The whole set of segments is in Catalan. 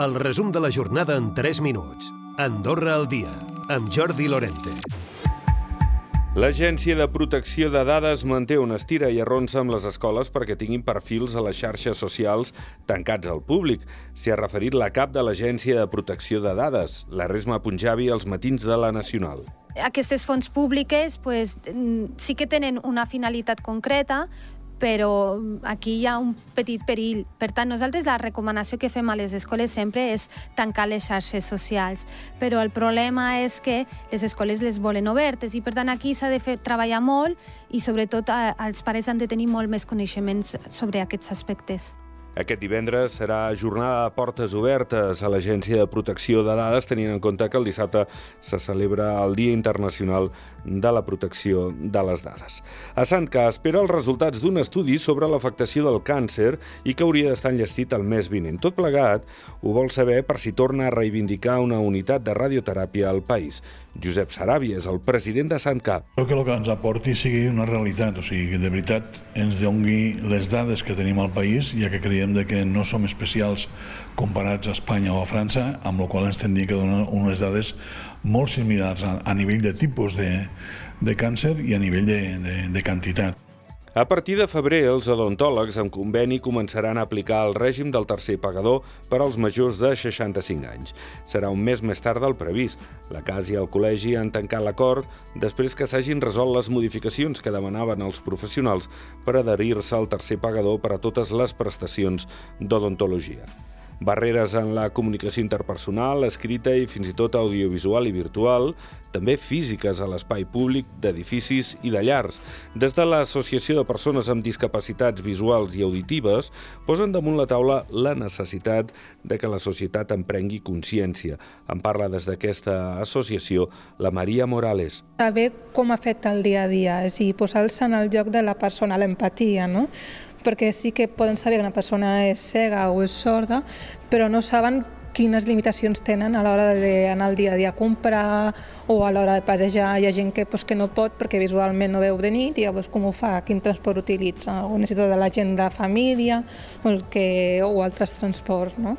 El resum de la jornada en 3 minuts. Andorra al dia, amb Jordi Lorente. L'Agència de Protecció de Dades manté una estira i arronsa amb les escoles perquè tinguin perfils a les xarxes socials tancats al públic. S'hi ha referit la cap de l'Agència de Protecció de Dades, la Resma Punjabi, als matins de la Nacional. Aquestes fonts públiques pues, sí que tenen una finalitat concreta, però aquí hi ha un petit perill. Per tant, nosaltres la recomanació que fem a les escoles sempre és tancar les xarxes socials, però el problema és que les escoles les volen obertes i per tant aquí s'ha de fer treballar molt i sobretot els pares han de tenir molt més coneixements sobre aquests aspectes. Aquest divendres serà jornada de portes obertes a l'Agència de Protecció de Dades, tenint en compte que el dissabte se celebra el Dia Internacional de la Protecció de les Dades. A Sant que espera els resultats d'un estudi sobre l'afectació del càncer i que hauria d'estar enllestit el mes vinent. Tot plegat ho vol saber per si torna a reivindicar una unitat de radioteràpia al país. Josep Saràbia és el president de Sant Cap. Crec que el que ens aporti sigui una realitat, o sigui, que de veritat ens doni les dades que tenim al país, ja que creiem de que no som especials comparats a Espanya o a França, amb la qual ens tindria que donar unes dades molt similars a, a nivell de tipus de, de càncer i a nivell de, de, de quantitat. A partir de febrer, els odontòlegs amb conveni començaran a aplicar el règim del tercer pagador per als majors de 65 anys. Serà un mes més tard del previst. La casa i el col·legi han tancat l'acord després que s'hagin resolt les modificacions que demanaven els professionals per adherir-se al tercer pagador per a totes les prestacions d'odontologia. Barreres en la comunicació interpersonal, escrita i fins i tot audiovisual i virtual, també físiques a l'espai públic d'edificis i de llars. Des de l'Associació de Persones amb Discapacitats Visuals i Auditives posen damunt la taula la necessitat de que la societat en prengui consciència. En parla des d'aquesta associació la Maria Morales. Saber com afecta el dia a dia, és a dir, posar-se en el lloc de la persona, l'empatia, no? Perquè sí que poden saber que una persona és cega o és sorda, però no saben quines limitacions tenen a l'hora d'anar al dia a dia a comprar o a l'hora de passejar. Hi ha gent que, pues, que no pot perquè visualment no veu de nit i llavors com ho fa, quin transport utilitza, o necessita de la gent de família o, el que, o altres transports. No?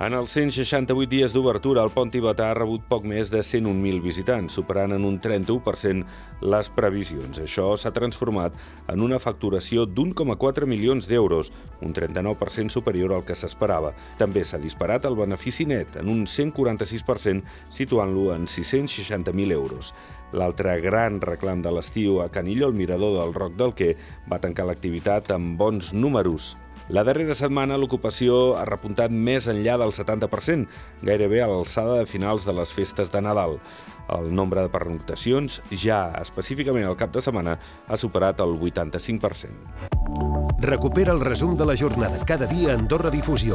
En els 168 dies d'obertura, el pont tibetà ha rebut poc més de 101.000 visitants, superant en un 31% les previsions. Això s'ha transformat en una facturació d'1,4 milions d'euros, un 39% superior al que s'esperava. També s'ha disparat el benefici net en un 146%, situant-lo en 660.000 euros. L'altre gran reclam de l'estiu a Canillo, el mirador del Roc del Quer, va tancar l'activitat amb bons números. La darrera setmana l'ocupació ha repuntat més enllà del 70%, gairebé a l'alçada de finals de les festes de Nadal. El nombre de pernoctacions, ja específicament al cap de setmana, ha superat el 85%. Recupera el resum de la jornada cada dia a Andorra Difusió.